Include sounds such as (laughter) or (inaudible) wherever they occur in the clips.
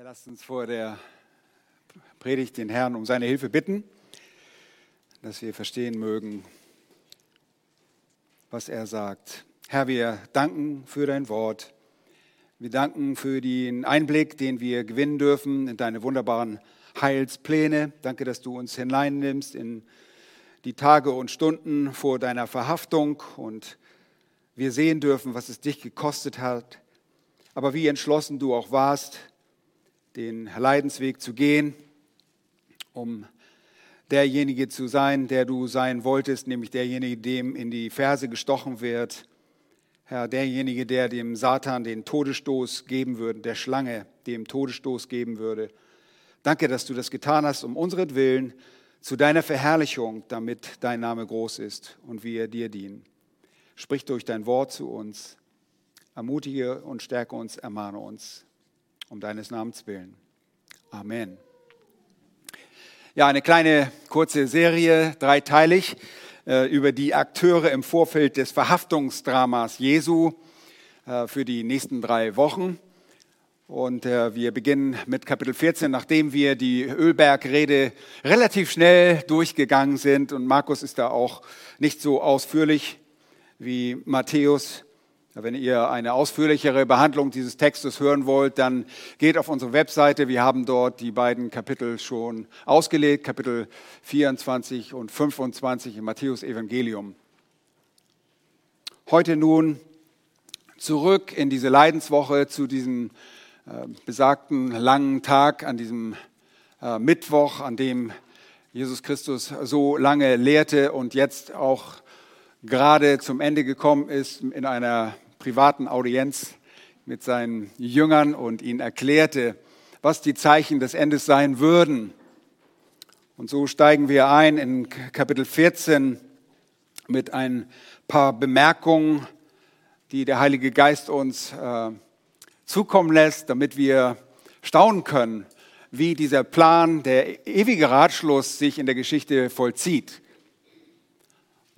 Ja, lasst uns vor der Predigt den Herrn um seine Hilfe bitten, dass wir verstehen mögen, was er sagt. Herr, wir danken für dein Wort. Wir danken für den Einblick, den wir gewinnen dürfen in deine wunderbaren Heilspläne. Danke, dass du uns hineinnimmst in die Tage und Stunden vor deiner Verhaftung und wir sehen dürfen, was es dich gekostet hat, aber wie entschlossen du auch warst, den Leidensweg zu gehen, um derjenige zu sein, der du sein wolltest, nämlich derjenige, dem in die Ferse gestochen wird. Herr, derjenige, der dem Satan den Todesstoß geben würde, der Schlange dem Todesstoß geben würde. Danke, dass du das getan hast, um unseren Willen zu deiner Verherrlichung, damit dein Name groß ist und wir dir dienen. Sprich durch dein Wort zu uns, ermutige und stärke uns, ermahne uns um deines Namens willen. Amen. Ja, eine kleine kurze Serie, dreiteilig, äh, über die Akteure im Vorfeld des Verhaftungsdramas Jesu äh, für die nächsten drei Wochen. Und äh, wir beginnen mit Kapitel 14, nachdem wir die Ölbergrede relativ schnell durchgegangen sind. Und Markus ist da auch nicht so ausführlich wie Matthäus. Wenn ihr eine ausführlichere Behandlung dieses Textes hören wollt, dann geht auf unsere Webseite. Wir haben dort die beiden Kapitel schon ausgelegt, Kapitel 24 und 25 im Matthäus Evangelium. Heute nun zurück in diese Leidenswoche zu diesem äh, besagten langen Tag, an diesem äh, Mittwoch, an dem Jesus Christus so lange lehrte und jetzt auch gerade zum Ende gekommen ist in einer privaten Audienz mit seinen Jüngern und ihnen erklärte, was die Zeichen des Endes sein würden. Und so steigen wir ein in Kapitel 14 mit ein paar Bemerkungen, die der Heilige Geist uns äh, zukommen lässt, damit wir staunen können, wie dieser Plan, der ewige Ratschluss sich in der Geschichte vollzieht.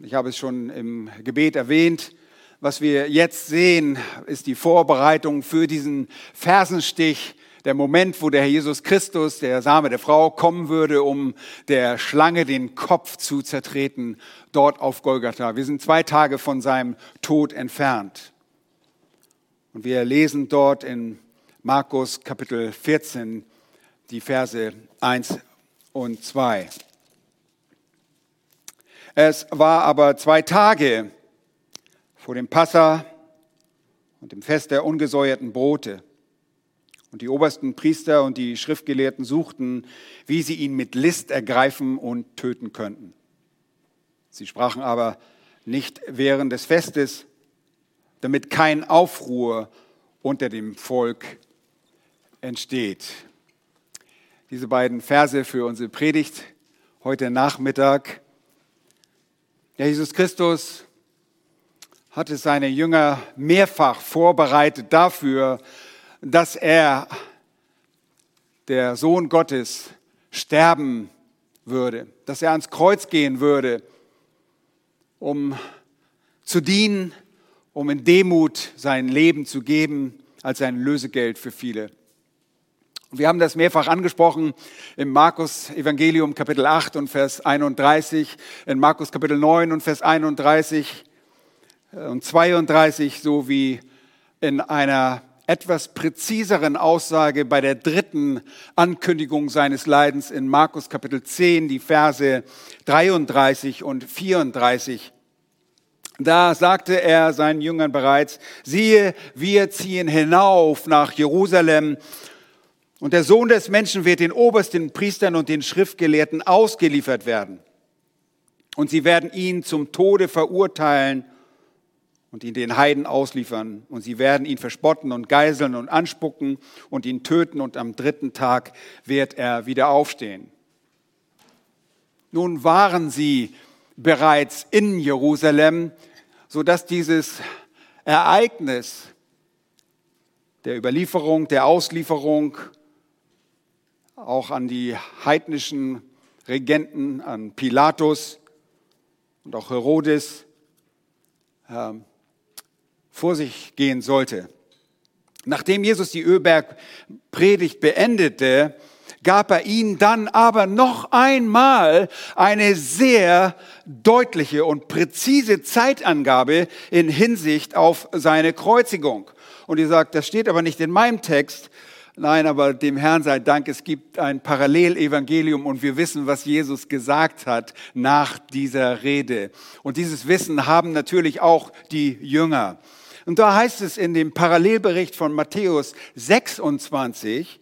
Ich habe es schon im Gebet erwähnt. Was wir jetzt sehen, ist die Vorbereitung für diesen Fersenstich, der Moment, wo der Herr Jesus Christus, der Same der Frau, kommen würde, um der Schlange den Kopf zu zertreten, dort auf Golgatha. Wir sind zwei Tage von seinem Tod entfernt. Und wir lesen dort in Markus Kapitel 14 die Verse 1 und 2. Es war aber zwei Tage vor dem Passa und dem Fest der ungesäuerten Brote. Und die obersten Priester und die Schriftgelehrten suchten, wie sie ihn mit List ergreifen und töten könnten. Sie sprachen aber nicht während des Festes, damit kein Aufruhr unter dem Volk entsteht. Diese beiden Verse für unsere Predigt heute Nachmittag der Jesus Christus hatte seine Jünger mehrfach vorbereitet dafür, dass er, der Sohn Gottes, sterben würde, dass er ans Kreuz gehen würde, um zu dienen, um in Demut sein Leben zu geben als ein Lösegeld für viele. Wir haben das mehrfach angesprochen im Markus Evangelium Kapitel 8 und Vers 31, in Markus Kapitel 9 und Vers 31 und 32 sowie in einer etwas präziseren Aussage bei der dritten Ankündigung seines Leidens in Markus Kapitel 10, die Verse 33 und 34. Da sagte er seinen Jüngern bereits, siehe, wir ziehen hinauf nach Jerusalem und der Sohn des Menschen wird den obersten Priestern und den Schriftgelehrten ausgeliefert werden. Und sie werden ihn zum Tode verurteilen und ihn den Heiden ausliefern. Und sie werden ihn verspotten und geiseln und anspucken und ihn töten. Und am dritten Tag wird er wieder aufstehen. Nun waren sie bereits in Jerusalem, sodass dieses Ereignis der Überlieferung, der Auslieferung auch an die heidnischen Regenten, an Pilatus und auch Herodes äh, vor sich gehen sollte. Nachdem Jesus die Ölbergpredigt beendete, gab er ihnen dann aber noch einmal eine sehr deutliche und präzise Zeitangabe in Hinsicht auf seine Kreuzigung. Und ihr sagt, das steht aber nicht in meinem Text. Nein, aber dem Herrn sei Dank, es gibt ein Parallelevangelium und wir wissen, was Jesus gesagt hat nach dieser Rede. Und dieses Wissen haben natürlich auch die Jünger. Und da heißt es in dem Parallelbericht von Matthäus 26,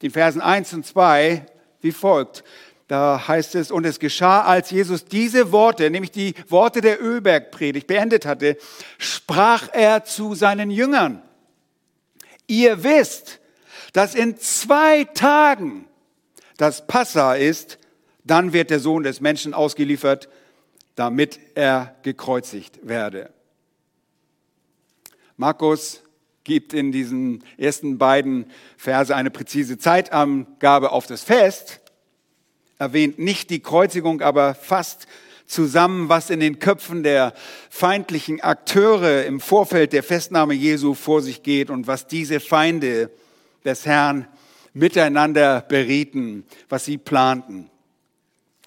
die Versen 1 und 2, wie folgt. Da heißt es, und es geschah, als Jesus diese Worte, nämlich die Worte der Ölbergpredigt beendet hatte, sprach er zu seinen Jüngern. Ihr wisst, dass in zwei Tagen das Passa ist, dann wird der Sohn des Menschen ausgeliefert, damit er gekreuzigt werde. Markus gibt in diesen ersten beiden Verse eine präzise Zeitangabe auf das Fest, erwähnt nicht die Kreuzigung, aber fasst zusammen, was in den Köpfen der feindlichen Akteure im Vorfeld der Festnahme Jesu vor sich geht und was diese Feinde des Herrn miteinander berieten, was sie planten.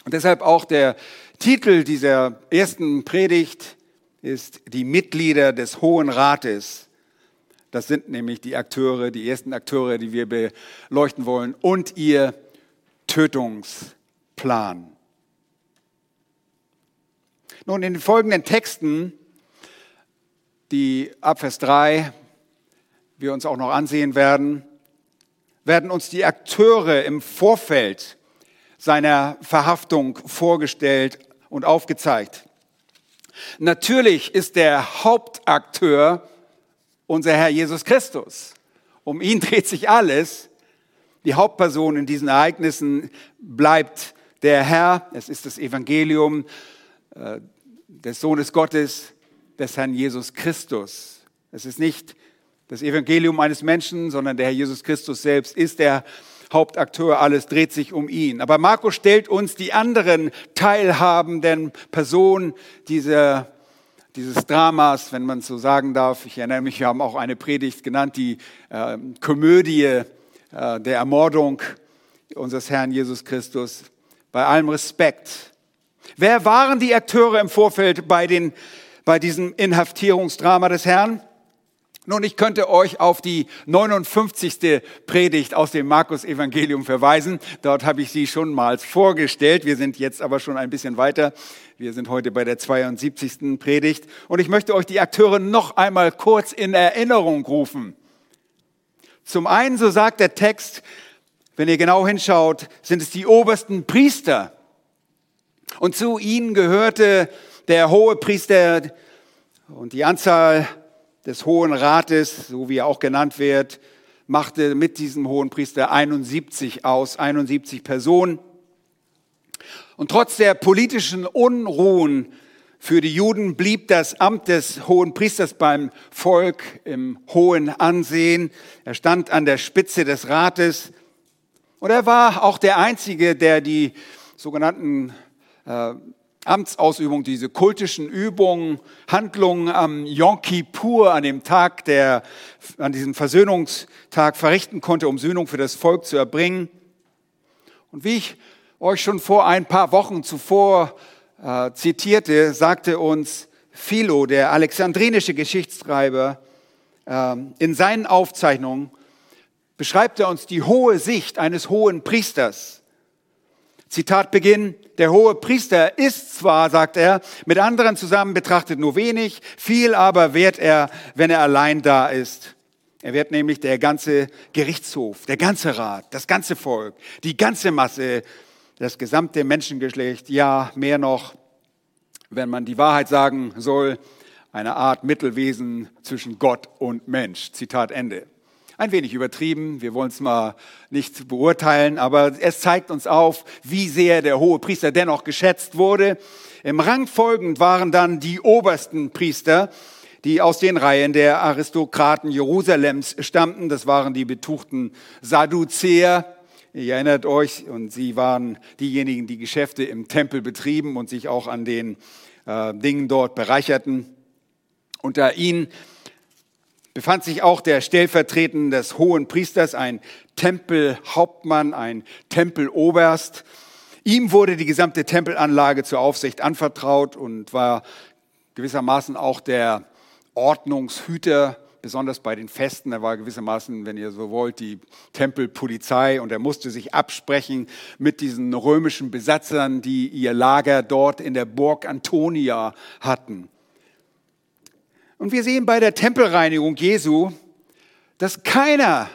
Und deshalb auch der Titel dieser ersten Predigt ist die Mitglieder des Hohen Rates. Das sind nämlich die Akteure, die ersten Akteure, die wir beleuchten wollen, und ihr Tötungsplan. Nun, in den folgenden Texten, die ab Vers 3 wir uns auch noch ansehen werden, werden uns die Akteure im Vorfeld seiner Verhaftung vorgestellt und aufgezeigt. Natürlich ist der Hauptakteur unser Herr Jesus Christus. Um ihn (laughs) dreht sich alles. Die Hauptperson in diesen Ereignissen bleibt der Herr. Es ist das Evangelium des Sohnes Gottes, des Herrn Jesus Christus. Es ist nicht das Evangelium eines Menschen, sondern der Herr Jesus Christus selbst ist der Hauptakteur. Alles dreht sich um ihn. Aber Markus stellt uns die anderen teilhabenden Personen dieser dieses Dramas, wenn man so sagen darf. Ich erinnere mich, wir haben auch eine Predigt genannt, die äh, Komödie äh, der Ermordung unseres Herrn Jesus Christus. Bei allem Respekt. Wer waren die Akteure im Vorfeld bei, den, bei diesem Inhaftierungsdrama des Herrn? Nun, ich könnte euch auf die 59. Predigt aus dem Markus-Evangelium verweisen. Dort habe ich sie schon mal vorgestellt. Wir sind jetzt aber schon ein bisschen weiter. Wir sind heute bei der 72. Predigt. Und ich möchte euch die Akteure noch einmal kurz in Erinnerung rufen. Zum einen, so sagt der Text, wenn ihr genau hinschaut, sind es die obersten Priester. Und zu ihnen gehörte der hohe Priester und die Anzahl des Hohen Rates, so wie er auch genannt wird, machte mit diesem Hohen Priester 71 aus, 71 Personen. Und trotz der politischen Unruhen für die Juden blieb das Amt des Hohen Priesters beim Volk im hohen Ansehen. Er stand an der Spitze des Rates und er war auch der Einzige, der die sogenannten äh, Amtsausübung, diese kultischen Übungen, Handlungen am Yom Kippur, an dem Tag, der, an diesem Versöhnungstag verrichten konnte, um Söhnung für das Volk zu erbringen. Und wie ich euch schon vor ein paar Wochen zuvor äh, zitierte, sagte uns Philo, der alexandrinische Geschichtsschreiber, äh, in seinen Aufzeichnungen, beschreibt er uns die hohe Sicht eines hohen Priesters Zitat Beginn, der hohe Priester ist zwar, sagt er, mit anderen zusammen betrachtet nur wenig, viel aber wehrt er, wenn er allein da ist. Er wird nämlich der ganze Gerichtshof, der ganze Rat, das ganze Volk, die ganze Masse, das gesamte Menschengeschlecht, ja, mehr noch, wenn man die Wahrheit sagen soll, eine Art Mittelwesen zwischen Gott und Mensch. Zitat Ende. Ein wenig übertrieben, wir wollen es mal nicht beurteilen, aber es zeigt uns auf, wie sehr der hohe Priester dennoch geschätzt wurde. Im Rang folgend waren dann die obersten Priester, die aus den Reihen der Aristokraten Jerusalems stammten. Das waren die betuchten Sadduzäer. Ihr erinnert euch, und sie waren diejenigen, die Geschäfte im Tempel betrieben und sich auch an den äh, Dingen dort bereicherten. Unter ihnen befand sich auch der stellvertretende des hohen Priesters, ein Tempelhauptmann, ein Tempeloberst. Ihm wurde die gesamte Tempelanlage zur Aufsicht anvertraut und war gewissermaßen auch der Ordnungshüter, besonders bei den Festen. Er war gewissermaßen, wenn ihr so wollt, die Tempelpolizei und er musste sich absprechen mit diesen römischen Besatzern, die ihr Lager dort in der Burg Antonia hatten. Und wir sehen bei der Tempelreinigung Jesu, dass keiner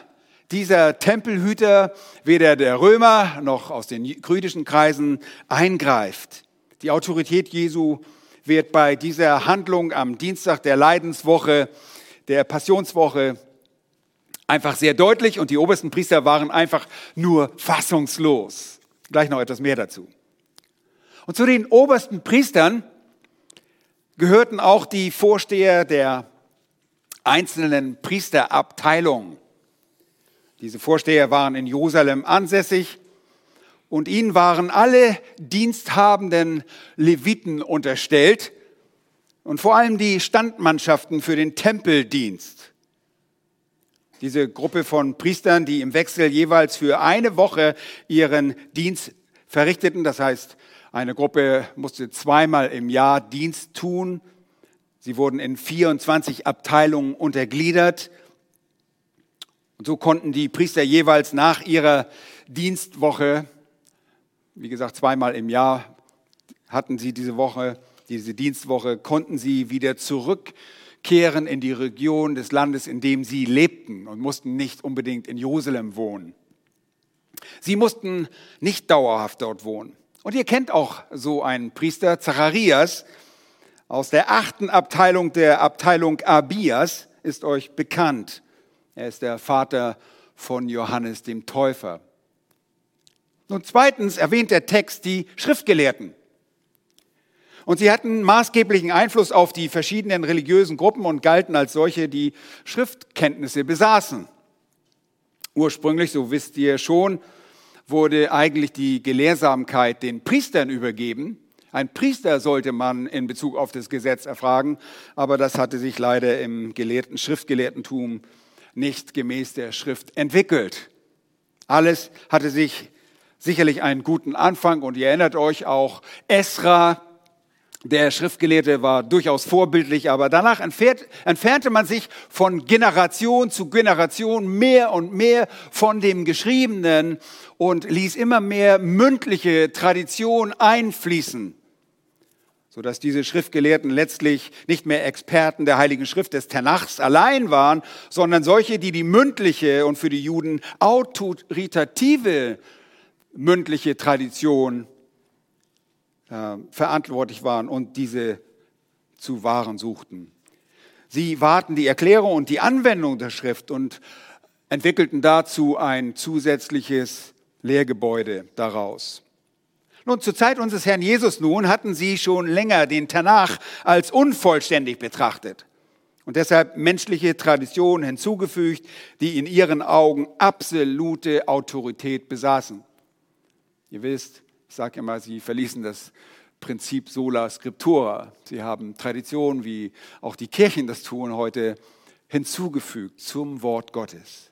dieser Tempelhüter, weder der Römer noch aus den jüdischen Kreisen, eingreift. Die Autorität Jesu wird bei dieser Handlung am Dienstag der Leidenswoche, der Passionswoche, einfach sehr deutlich und die obersten Priester waren einfach nur fassungslos. Gleich noch etwas mehr dazu. Und zu den obersten Priestern gehörten auch die Vorsteher der einzelnen Priesterabteilungen. Diese Vorsteher waren in Jerusalem ansässig und ihnen waren alle diensthabenden Leviten unterstellt und vor allem die Standmannschaften für den Tempeldienst. Diese Gruppe von Priestern, die im Wechsel jeweils für eine Woche ihren Dienst verrichteten, das heißt eine Gruppe musste zweimal im Jahr Dienst tun. Sie wurden in 24 Abteilungen untergliedert. Und so konnten die Priester jeweils nach ihrer Dienstwoche, wie gesagt, zweimal im Jahr hatten sie diese Woche, diese Dienstwoche, konnten sie wieder zurückkehren in die Region des Landes, in dem sie lebten und mussten nicht unbedingt in Jerusalem wohnen. Sie mussten nicht dauerhaft dort wohnen. Und ihr kennt auch so einen Priester, Zacharias, aus der achten Abteilung der Abteilung Abias, ist euch bekannt. Er ist der Vater von Johannes dem Täufer. Nun zweitens erwähnt der Text die Schriftgelehrten. Und sie hatten maßgeblichen Einfluss auf die verschiedenen religiösen Gruppen und galten als solche, die Schriftkenntnisse besaßen. Ursprünglich, so wisst ihr schon, wurde eigentlich die Gelehrsamkeit den Priestern übergeben. Ein Priester sollte man in Bezug auf das Gesetz erfragen, aber das hatte sich leider im gelehrten Schriftgelehrtentum nicht gemäß der Schrift entwickelt. Alles hatte sich sicherlich einen guten Anfang und ihr erinnert euch auch, Esra der Schriftgelehrte war durchaus vorbildlich, aber danach entfernte man sich von Generation zu Generation mehr und mehr von dem Geschriebenen und ließ immer mehr mündliche Tradition einfließen, sodass diese Schriftgelehrten letztlich nicht mehr Experten der Heiligen Schrift des Tenachs allein waren, sondern solche, die die mündliche und für die Juden autoritative mündliche Tradition äh, verantwortlich waren und diese zu wahren suchten. Sie warten die Erklärung und die Anwendung der Schrift und entwickelten dazu ein zusätzliches Lehrgebäude daraus. Nun, zur Zeit unseres Herrn Jesus nun hatten sie schon länger den Tanach als unvollständig betrachtet und deshalb menschliche Traditionen hinzugefügt, die in ihren Augen absolute Autorität besaßen. Ihr wisst, ich sage immer, sie verließen das Prinzip sola scriptura. Sie haben Traditionen, wie auch die Kirchen das tun heute, hinzugefügt zum Wort Gottes.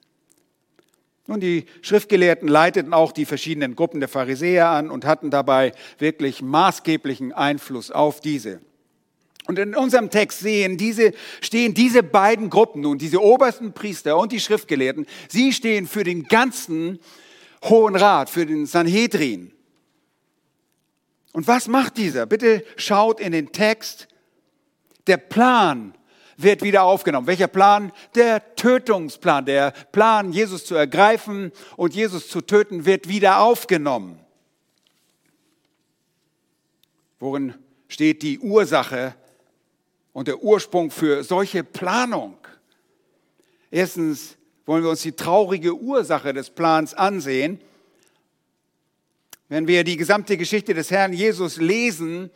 Nun, die Schriftgelehrten leiteten auch die verschiedenen Gruppen der Pharisäer an und hatten dabei wirklich maßgeblichen Einfluss auf diese. Und in unserem Text sehen diese, stehen diese beiden Gruppen nun, diese obersten Priester und die Schriftgelehrten, sie stehen für den ganzen Hohen Rat, für den Sanhedrin. Und was macht dieser? Bitte schaut in den Text. Der Plan wird wieder aufgenommen. Welcher Plan? Der Tötungsplan. Der Plan, Jesus zu ergreifen und Jesus zu töten, wird wieder aufgenommen. Worin steht die Ursache und der Ursprung für solche Planung? Erstens wollen wir uns die traurige Ursache des Plans ansehen. Wenn wir die gesamte Geschichte des Herrn Jesus lesen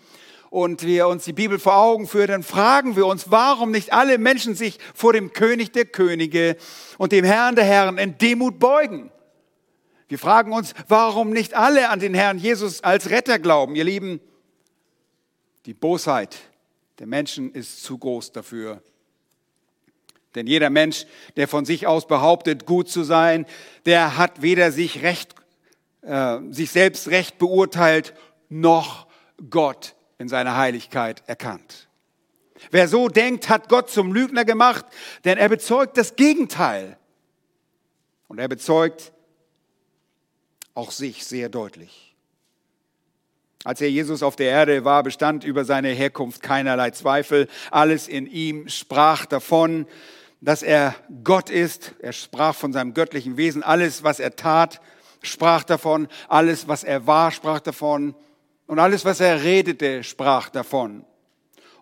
und wir uns die Bibel vor Augen führen, dann fragen wir uns, warum nicht alle Menschen sich vor dem König der Könige und dem Herrn der Herren in Demut beugen. Wir fragen uns, warum nicht alle an den Herrn Jesus als Retter glauben. Ihr Lieben, die Bosheit der Menschen ist zu groß dafür, Denn jeder Mensch, der von sich aus behauptet, gut zu sein, der hat weder sich recht, äh, sich selbst recht beurteilt, noch Gott in seiner Heiligkeit erkannt. Wer so denkt, hat Gott zum Lügner gemacht, denn er bezeugt das Gegenteil. Und er bezeugt auch sich sehr deutlich. Als er Jesus auf der Erde war, bestand über seine Herkunft keinerlei Zweifel. Alles in ihm sprach davon, dass er Gott ist. Er sprach von seinem göttlichen Wesen. Alles, was er tat, sprach davon. Alles, was er war, sprach davon. Und alles, was er redete, sprach davon.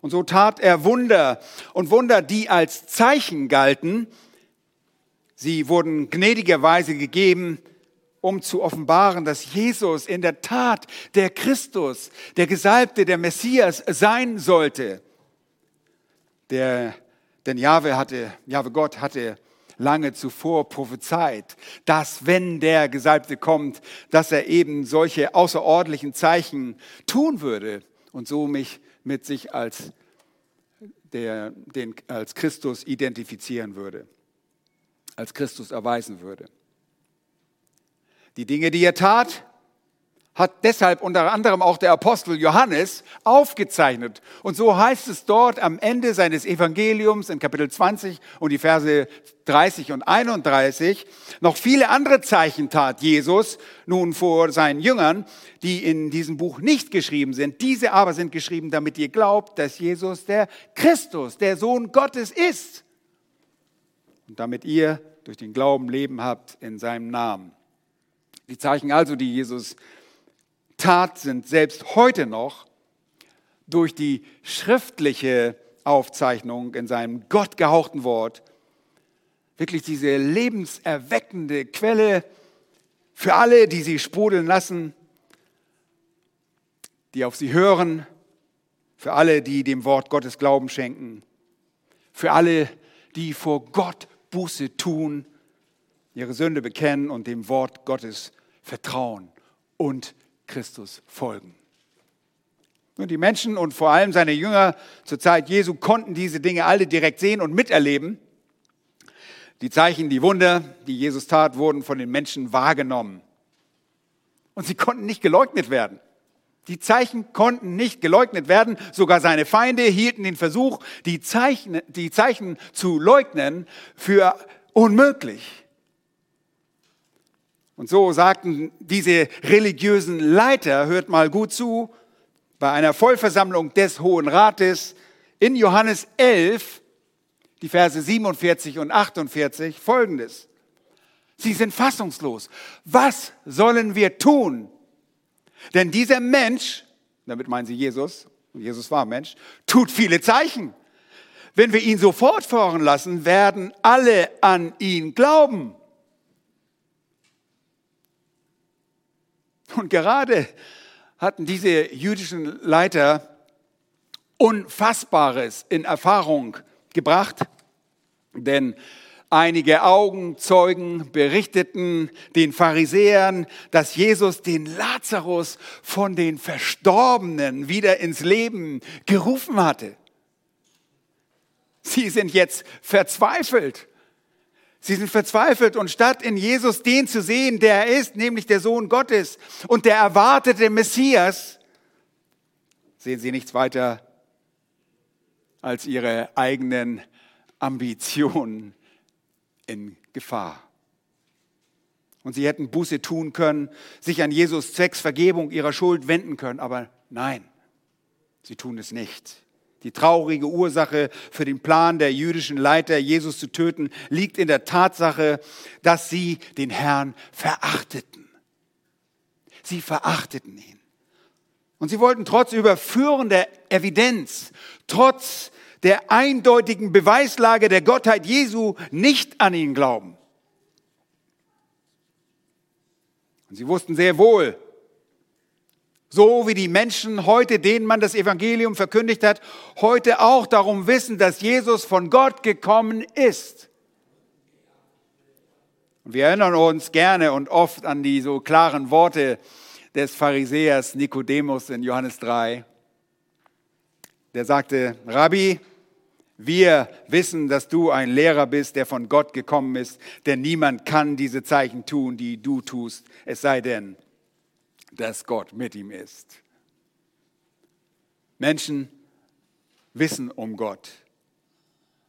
Und so tat er Wunder und Wunder, die als Zeichen galten. Sie wurden gnädigerweise gegeben, um zu offenbaren, dass Jesus in der Tat der Christus, der Gesalbte, der Messias sein sollte. Der, denn Jahwe hatte, Jahwe Gott hatte lange zuvor prophezeit, dass wenn der Gesalbte kommt, dass er eben solche außerordentlichen Zeichen tun würde und so mich mit sich als, der, den, als Christus identifizieren würde, als Christus erweisen würde. Die Dinge, die er tat, hat deshalb unter anderem auch der Apostel Johannes aufgezeichnet. Und so heißt es dort am Ende seines Evangeliums in Kapitel 20 und die Verse 30 und 31, noch viele andere Zeichen tat Jesus nun vor seinen Jüngern, die in diesem Buch nicht geschrieben sind. Diese aber sind geschrieben, damit ihr glaubt, dass Jesus der Christus, der Sohn Gottes ist. Und damit ihr durch den Glauben Leben habt in seinem Namen. Die Zeichen also, die Jesus tat, sind selbst heute noch durch die schriftliche Aufzeichnung in seinem gottgehauchten Wort wirklich diese lebenserweckende Quelle für alle, die sie sprudeln lassen, die auf sie hören, für alle, die dem Wort Gottes Glauben schenken, für alle, die vor Gott Buße tun, ihre Sünde bekennen und dem Wort Gottes vertrauen und Christus folgen. Und die Menschen und vor allem seine Jünger zur Zeit Jesu konnten diese Dinge alle direkt sehen und miterleben. Die Zeichen, die Wunder, die Jesus tat, wurden von den Menschen wahrgenommen. Und sie konnten nicht geleugnet werden. Die Zeichen konnten nicht geleugnet werden. Sogar seine Feinde hielten den Versuch, die Zeichen, die Zeichen zu leugnen, für unmöglich. Und so sagten diese religiösen Leiter, hört mal gut zu, bei einer Vollversammlung des Hohen Rates in Johannes 11, die Verse 47 und 48, folgendes. Sie sind fassungslos. Was sollen wir tun? Denn dieser Mensch, damit meinen sie Jesus, und Jesus war Mensch, tut viele Zeichen. Wenn wir ihn so fortfahren lassen, werden alle an ihn glauben. Und gerade hatten diese jüdischen Leiter Unfassbares in Erfahrung gebracht, denn einige Augenzeugen berichteten den Pharisäern, dass Jesus den Lazarus von den Verstorbenen wieder ins Leben gerufen hatte. Sie sind jetzt verzweifelt. Sie sind verzweifelt und statt in Jesus den zu sehen, der er ist, nämlich der Sohn Gottes und der erwartete Messias, sehen sie nichts weiter als ihre eigenen Ambitionen in Gefahr. Und sie hätten Buße tun können, sich an Jesus zwecks Vergebung ihrer Schuld wenden können, aber nein, sie tun es nicht. Die traurige Ursache für den Plan der jüdischen Leiter, Jesus zu töten, liegt in der Tatsache, dass sie den Herrn verachteten. Sie verachteten ihn. Und sie wollten trotz überführender Evidenz, trotz der eindeutigen Beweislage der Gottheit Jesu nicht an ihn glauben. Und sie wussten sehr wohl, so wie die Menschen heute, denen man das Evangelium verkündigt hat, heute auch darum wissen, dass Jesus von Gott gekommen ist. Und wir erinnern uns gerne und oft an die so klaren Worte des Pharisäers Nikodemus in Johannes 3. Der sagte, Rabbi, Wir wissen, dass du ein Lehrer bist, der von Gott gekommen ist, denn niemand kann diese Zeichen tun, die du tust, es sei denn, dass Gott mit ihm ist. Menschen wissen um Gott.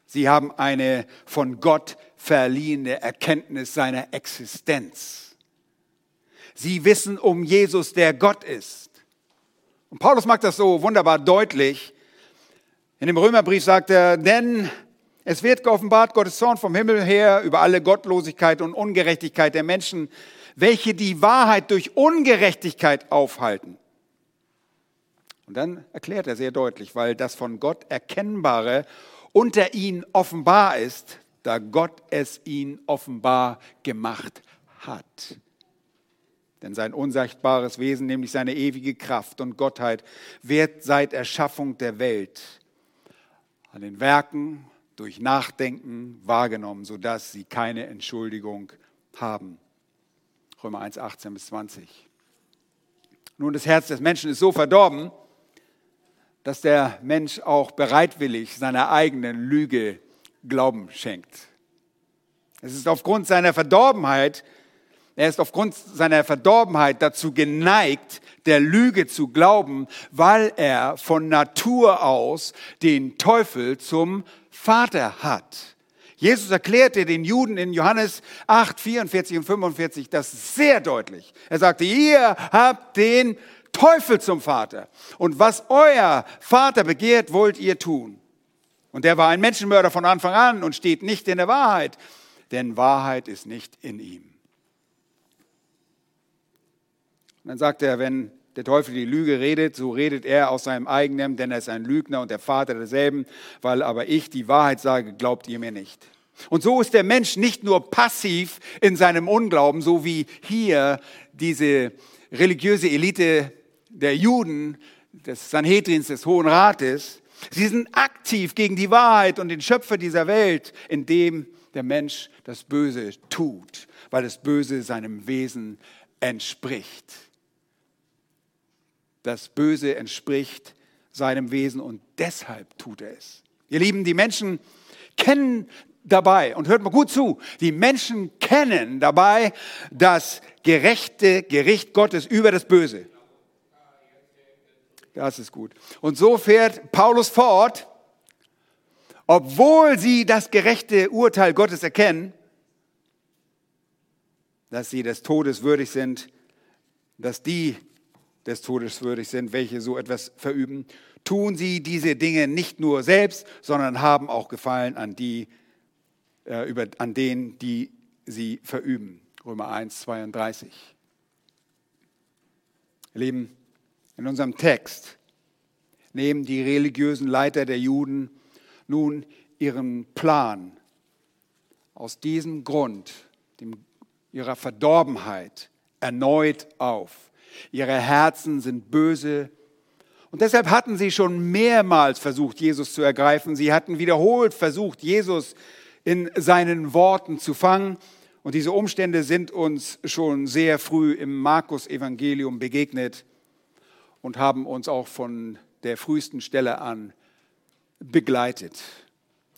Sie haben eine von Gott verliehene Erkenntnis seiner Existenz. Sie wissen um Jesus, der Gott ist. Und Paulus macht das so wunderbar deutlich. In dem Römerbrief sagt er, denn es wird geoffenbart Gottes Zorn vom Himmel her über alle Gottlosigkeit und Ungerechtigkeit der Menschen, welche die Wahrheit durch Ungerechtigkeit aufhalten. Und dann erklärt er sehr deutlich, weil das von Gott Erkennbare unter ihnen offenbar ist, da Gott es ihnen offenbar gemacht hat. Denn sein unsichtbares Wesen, nämlich seine ewige Kraft und Gottheit, wird seit Erschaffung der Welt an den Werken durch Nachdenken wahrgenommen, sodass sie keine Entschuldigung haben. Römer 1, 18 bis 20. Nun, das Herz des Menschen ist so verdorben, dass der Mensch auch bereitwillig seiner eigenen Lüge Glauben schenkt. Es ist aufgrund seiner Verdorbenheit, er ist aufgrund seiner Verdorbenheit dazu geneigt, der Lüge zu glauben, weil er von Natur aus den Teufel zum Vater hat. Jesus erklärte den Juden in Johannes 8, 44 und 45 das sehr deutlich. Er sagte, ihr habt den Teufel zum Vater. Und was euer Vater begehrt, wollt ihr tun. Und der war ein Menschenmörder von Anfang an und steht nicht in der Wahrheit, denn Wahrheit ist nicht in ihm. Und dann sagt er, wenn der Teufel die Lüge redet, so redet er aus seinem eigenen, denn er ist ein Lügner und der Vater derselben, weil aber ich die Wahrheit sage, glaubt ihr mir nicht. Und so ist der Mensch nicht nur passiv in seinem Unglauben, so wie hier diese religiöse Elite der Juden, des Sanhedrins, des Hohen Rates, sie sind aktiv gegen die Wahrheit und den Schöpfer dieser Welt, indem der Mensch das Böse tut, weil das Böse seinem Wesen entspricht. Das Böse entspricht seinem Wesen und deshalb tut er es. Ihr Lieben, die Menschen kennen dabei, und hört mal gut zu, die Menschen kennen dabei das gerechte Gericht Gottes über das Böse. Das ist gut. Und so fährt Paulus fort, obwohl sie das gerechte Urteil Gottes erkennen, dass sie des Todes würdig sind, dass die des Todes würdig sind, welche so etwas verüben, tun sie diese Dinge nicht nur selbst, sondern haben auch Gefallen an, die, äh, über, an denen, die sie verüben. Römer 1, 32. Ihr Lieben, in unserem Text nehmen die religiösen Leiter der Juden nun ihren Plan aus diesem Grund, dem, ihrer Verdorbenheit, erneut auf. Ihre Herzen sind böse. Und deshalb hatten sie schon mehrmals versucht, Jesus zu ergreifen. Sie hatten wiederholt versucht, Jesus in seinen Worten zu fangen. Und diese Umstände sind uns schon sehr früh im Markus-Evangelium begegnet und haben uns auch von der frühesten Stelle an begleitet.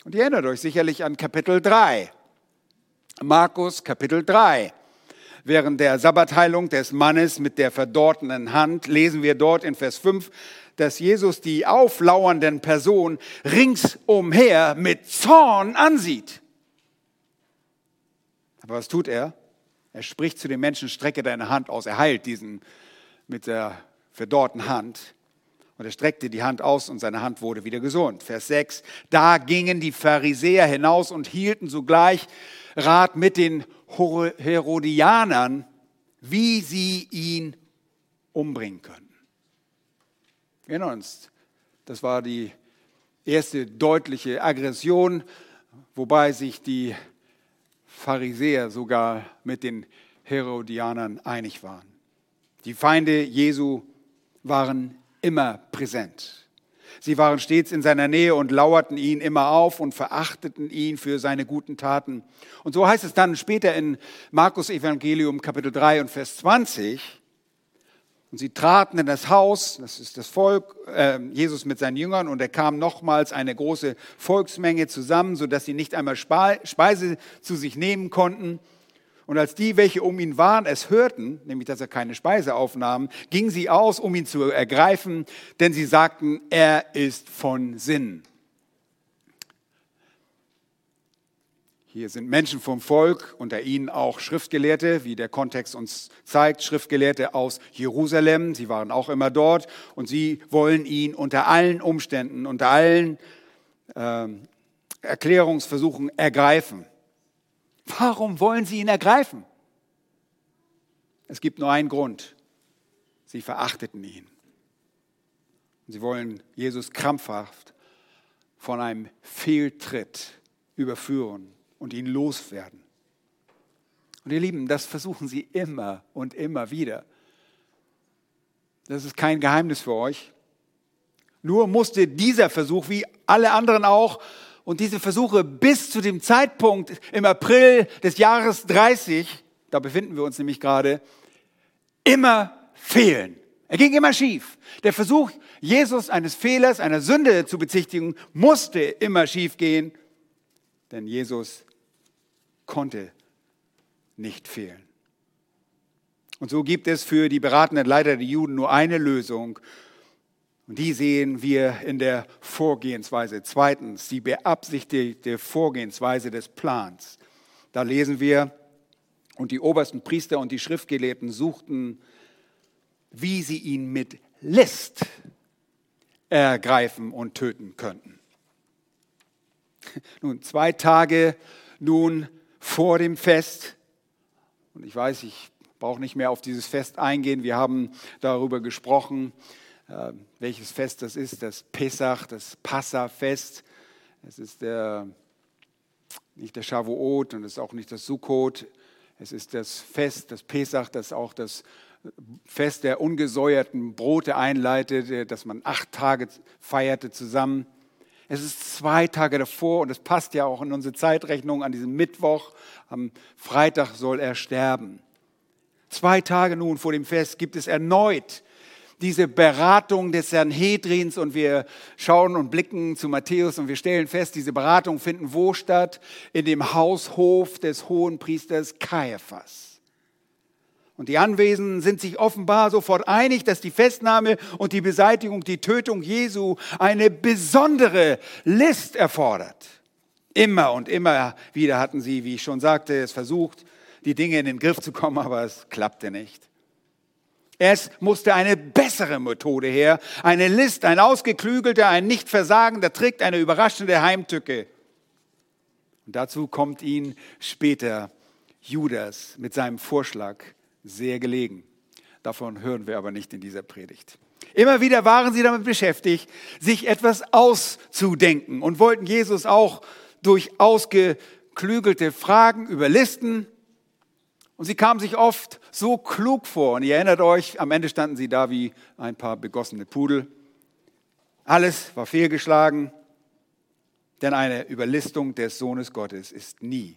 Und ihr erinnert euch sicherlich an Kapitel 3. Markus Kapitel 3. Während der Sabbatheilung des Mannes mit der verdorrten Hand lesen wir dort in Vers 5, dass Jesus die auflauernden Personen ringsumher mit Zorn ansieht. Aber was tut er? Er spricht zu den Menschen, strecke deine Hand aus. Er heilt diesen mit der verdorrten Hand. Und er streckte die Hand aus und seine Hand wurde wieder gesund. Vers 6. Da gingen die Pharisäer hinaus und hielten sogleich Rat mit den Herodianern, wie sie ihn umbringen können. Erinnern uns, das war die erste deutliche Aggression, wobei sich die Pharisäer sogar mit den Herodianern einig waren. Die Feinde Jesu waren immer präsent. Sie waren stets in seiner Nähe und lauerten ihn immer auf und verachteten ihn für seine guten Taten. Und so heißt es dann später in Markus Evangelium Kapitel 3 und Vers 20, Und sie traten in das Haus, das ist das Volk, äh, Jesus mit seinen Jüngern, und er kam nochmals eine große Volksmenge zusammen, sodass sie nicht einmal Speise zu sich nehmen konnten. Und als die, welche um ihn waren, es hörten, nämlich dass er keine Speise aufnahm, gingen sie aus, um ihn zu ergreifen, denn sie sagten, er ist von Sinn. Hier sind Menschen vom Volk, unter ihnen auch Schriftgelehrte, wie der Kontext uns zeigt, Schriftgelehrte aus Jerusalem. Sie waren auch immer dort und sie wollen ihn unter allen Umständen, unter allen äh, Erklärungsversuchen ergreifen. Warum wollen sie ihn ergreifen? Es gibt nur einen Grund. Sie verachteten ihn. Sie wollen Jesus krampfhaft von einem Fehltritt überführen und ihn loswerden. Und ihr Lieben, das versuchen sie immer und immer wieder. Das ist kein Geheimnis für euch. Nur musste dieser Versuch, wie alle anderen auch, und diese Versuche bis zu dem Zeitpunkt im April des Jahres 30, da befinden wir uns nämlich gerade, immer fehlen. Er ging immer schief. Der Versuch, Jesus eines Fehlers, einer Sünde zu bezichtigen, musste immer schief gehen, denn Jesus konnte nicht fehlen. Und so gibt es für die beratenden Leiter der Juden nur eine Lösung. Und die sehen wir in der Vorgehensweise. Zweitens, die beabsichtigte Vorgehensweise des Plans. Da lesen wir, und die obersten Priester und die Schriftgelehrten suchten, wie sie ihn mit List ergreifen und töten könnten. (laughs) Nun, zwei Tage nun vor dem Fest. Und ich weiß, ich brauche nicht mehr auf dieses Fest eingehen. Wir haben darüber gesprochen, äh, welches Fest das ist. Das Pesach, das Passafest. Es ist der, nicht der Shavuot und es ist auch nicht das Sukkot. Es ist das Fest, das Pesach, das auch das Fest der ungesäuerten Brote einleitet, das man acht Tage feierte zusammen. Es ist zwei Tage davor und es passt ja auch in unsere Zeitrechnung an diesem Mittwoch. Am Freitag soll er sterben. Zwei Tage nun vor dem Fest gibt es erneut diese Beratung des Sanhedrins und wir schauen und blicken zu Matthäus und wir stellen fest, diese Beratungen finden wo statt? In dem Haushof des hohen Priesters Kaiaphas. Und die Anwesenden sind sich offenbar sofort einig, dass die Festnahme und die Beseitigung, die Tötung Jesu eine besondere List erfordert. Immer und immer wieder hatten sie, wie ich schon sagte, es versucht, die Dinge in den Griff zu kommen, aber es klappte nicht. Es musste eine bessere Methode her, eine List, ein ausgeklügelter, ein nicht versagender Trick, eine überraschende Heimtücke. Und dazu kommt ihnen später Judas mit seinem Vorschlag sehr gelegen. Davon hören wir aber nicht in dieser Predigt. Immer wieder waren sie damit beschäftigt, sich etwas auszudenken und wollten Jesus auch durch ausgeklügelte Fragen überlisten. Und sie kamen sich oft so klug vor. Und ihr erinnert euch, am Ende standen sie da wie ein paar begossene Pudel. Alles war fehlgeschlagen, denn eine Überlistung des Sohnes Gottes ist nie,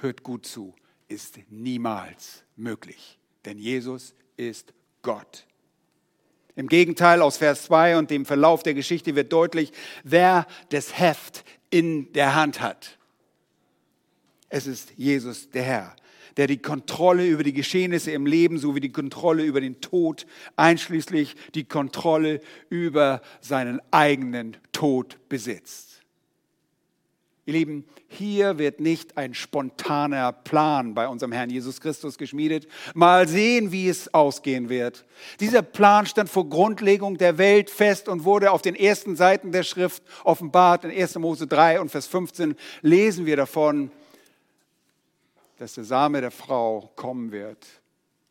hört gut zu, ist niemals möglich, denn Jesus ist Gott. Im Gegenteil, aus Vers 2 und dem Verlauf der Geschichte wird deutlich, wer das Heft in der Hand hat. Es ist Jesus der Herr, der die Kontrolle über die Geschehnisse im Leben sowie die Kontrolle über den Tod, einschließlich die Kontrolle über seinen eigenen Tod besitzt. Ihr Lieben, hier wird nicht ein spontaner Plan bei unserem Herrn Jesus Christus geschmiedet. Mal sehen, wie es ausgehen wird. Dieser Plan stand vor Grundlegung der Welt fest und wurde auf den ersten Seiten der Schrift offenbart. In 1. Mose 3 und Vers 15 lesen wir davon, dass der Same der Frau kommen wird,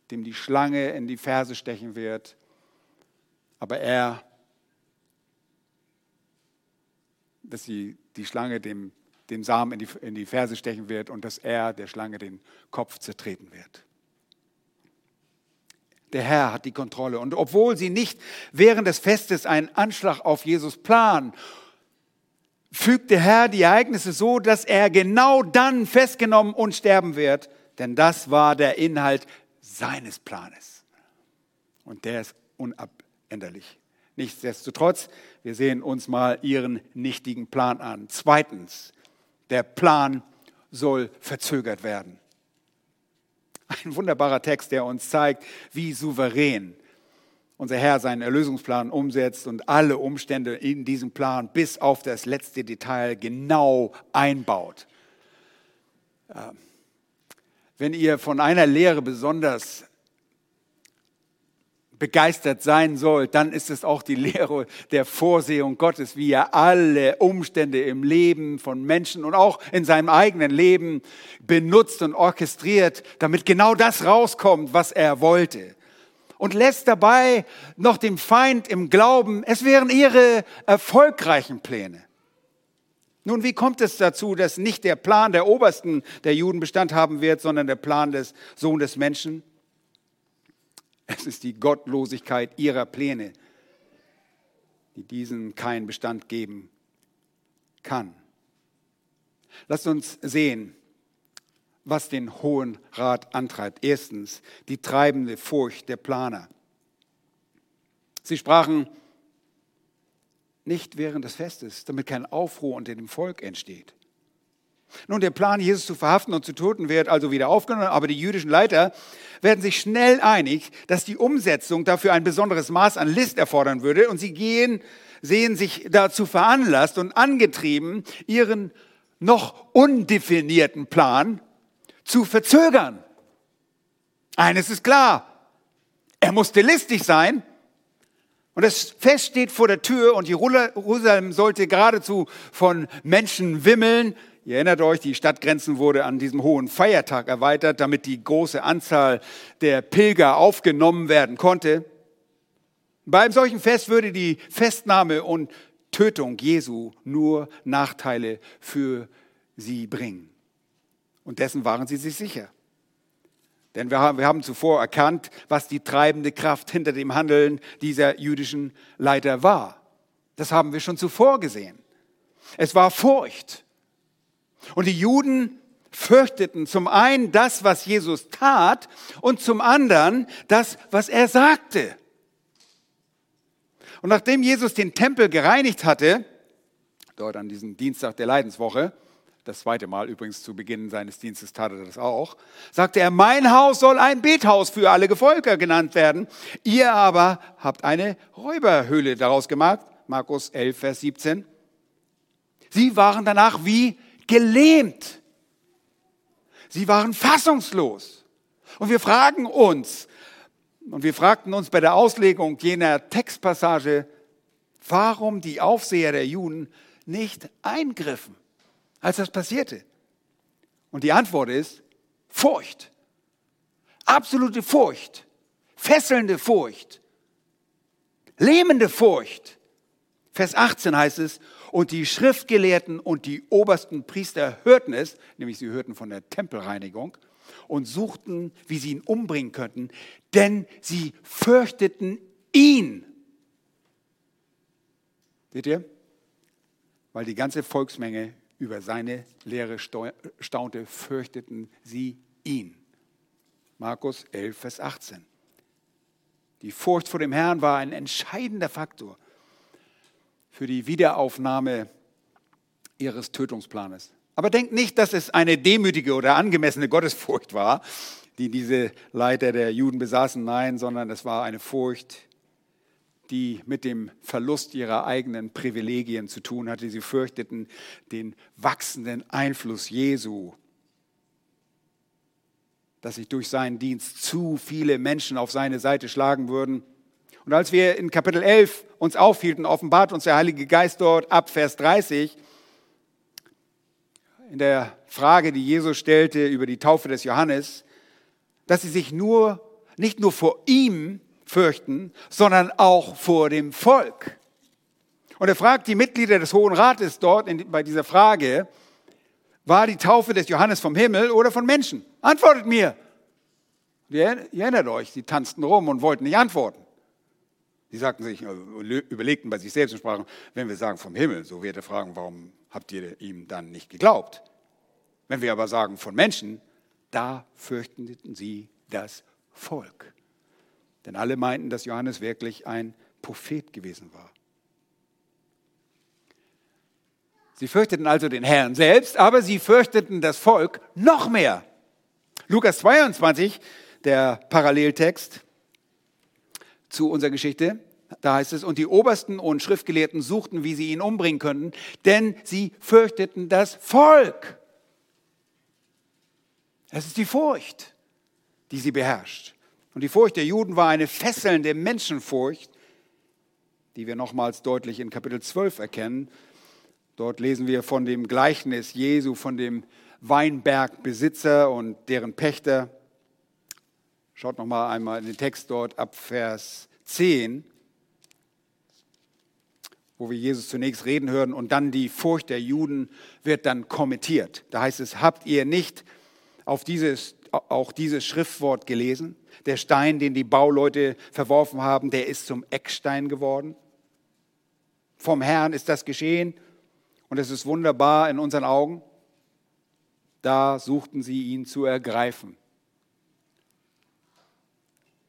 dem die Schlange in die Ferse stechen wird. Aber er, dass die, die Schlange dem den Samen in die, in die Ferse stechen wird und dass er der Schlange den Kopf zertreten wird. Der Herr hat die Kontrolle. Und obwohl sie nicht während des Festes einen Anschlag auf Jesus planen, fügt der Herr die Ereignisse so, dass er genau dann festgenommen und sterben wird. Denn das war der Inhalt seines Planes. Und der ist unabänderlich. Nichtsdestotrotz, wir sehen uns mal ihren nichtigen Plan an. Zweitens, der Plan soll verzögert werden. Ein wunderbarer Text, der uns zeigt, wie souverän unser Herr seinen Erlösungsplan umsetzt und alle Umstände in diesem Plan bis auf das letzte Detail genau einbaut. Wenn ihr von einer Lehre besonders begeistert sein soll, dann ist es auch die Lehre der Vorsehung Gottes, wie er alle Umstände im Leben von Menschen und auch in seinem eigenen Leben benutzt und orchestriert, damit genau das rauskommt, was er wollte. Und lässt dabei noch dem Feind im Glauben, es wären ihre erfolgreichen Pläne. Nun, wie kommt es dazu, dass nicht der Plan der Obersten der Juden Bestand haben wird, sondern der Plan des Sohn des Menschen? Es ist die Gottlosigkeit ihrer Pläne, die diesen keinen Bestand geben kann. Lasst uns sehen, was den Hohen Rat antreibt. Erstens die treibende Furcht der Planer. Sie sprachen nicht während des Festes, damit kein Aufruhr unter dem Volk entsteht. Nun, der Plan, Jesus zu verhaften und zu töten, wird also wieder aufgenommen, aber die jüdischen Leiter werden sich schnell einig, dass die Umsetzung dafür ein besonderes Maß an List erfordern würde und sie gehen, sehen sich dazu veranlasst und angetrieben, ihren noch undefinierten Plan zu verzögern. Eines ist klar, er musste listig sein und das Fest steht vor der Tür und Jerusalem sollte geradezu von Menschen wimmeln, Ihr erinnert euch, die Stadtgrenzen wurde an diesem hohen Feiertag erweitert, damit die große Anzahl der Pilger aufgenommen werden konnte. Bei einem solchen Fest würde die Festnahme und Tötung Jesu nur Nachteile für sie bringen. Und dessen waren sie sich sicher. Denn wir haben, wir haben zuvor erkannt, was die treibende Kraft hinter dem Handeln dieser jüdischen Leiter war. Das haben wir schon zuvor gesehen. Es war Furcht. Und die Juden fürchteten zum einen das, was Jesus tat und zum anderen das, was er sagte. Und nachdem Jesus den Tempel gereinigt hatte, dort an diesem Dienstag der Leidenswoche, das zweite Mal übrigens zu Beginn seines Dienstes tat er das auch, sagte er, mein Haus soll ein Bethaus für alle Gefolger genannt werden. Ihr aber habt eine Räuberhöhle daraus gemacht. Markus 11, Vers 17. Sie waren danach wie gelähmt. Sie waren fassungslos. Und wir fragen uns, und wir fragten uns bei der Auslegung jener Textpassage, warum die Aufseher der Juden nicht eingriffen, als das passierte. Und die Antwort ist Furcht. Absolute Furcht. Fesselnde Furcht. Lähmende Furcht. Vers 18 heißt es, und die Schriftgelehrten und die obersten Priester hörten es, nämlich sie hörten von der Tempelreinigung, und suchten, wie sie ihn umbringen könnten, denn sie fürchteten ihn. Seht ihr? Weil die ganze Volksmenge über seine Lehre staunte, fürchteten sie ihn. Markus 11, Vers 18. Die Furcht vor dem Herrn war ein entscheidender Faktor für die Wiederaufnahme ihres Tötungsplanes. Aber denkt nicht, dass es eine demütige oder angemessene Gottesfurcht war, die diese Leiter der Juden besaßen. Nein, sondern es war eine Furcht, die mit dem Verlust ihrer eigenen Privilegien zu tun hatte. Sie fürchteten den wachsenden Einfluss Jesu, dass sich durch seinen Dienst zu viele Menschen auf seine Seite schlagen würden. Und als wir in Kapitel 11 uns aufhielten, offenbart uns der Heilige Geist dort ab Vers 30 in der Frage, die Jesus stellte über die Taufe des Johannes, dass sie sich nur, nicht nur vor ihm fürchten, sondern auch vor dem Volk. Und er fragt die Mitglieder des Hohen Rates dort in, bei dieser Frage, war die Taufe des Johannes vom Himmel oder von Menschen? Antwortet mir. Ihr erinnert euch, sie tanzten rum und wollten nicht antworten. Die sagten sich, äh, überlegten bei sich selbst und sprachen, wenn wir sagen vom Himmel, so wird er fragen, warum habt ihr ihm dann nicht geglaubt? Wenn wir aber sagen von Menschen, da fürchteten sie das Volk. Denn alle meinten, dass Johannes wirklich ein Prophet gewesen war. Sie fürchteten also den Herrn selbst, aber sie fürchteten das Volk noch mehr. Lukas 22, der Paralleltext zu unserer Geschichte, da heißt es, und die Obersten und Schriftgelehrten suchten, wie sie ihn umbringen könnten, denn sie fürchteten das Volk. Es ist die Furcht, die sie beherrscht. Und die Furcht der Juden war eine fesselnde Menschenfurcht, die wir nochmals deutlich in Kapitel 12 erkennen. Dort lesen wir von dem Gleichnis Jesu, von dem Weinbergbesitzer und deren Pächter. Schaut nochmal einmal in den Text dort ab Vers 10 wo wir Jesus zunächst reden hören und dann die Furcht der Juden wird dann kommentiert. Da heißt es, habt ihr nicht auf dieses, auch dieses Schriftwort gelesen? Der Stein, den die Bauleute verworfen haben, der ist zum Eckstein geworden. Vom Herrn ist das geschehen und es ist wunderbar in unseren Augen. Da suchten sie ihn zu ergreifen.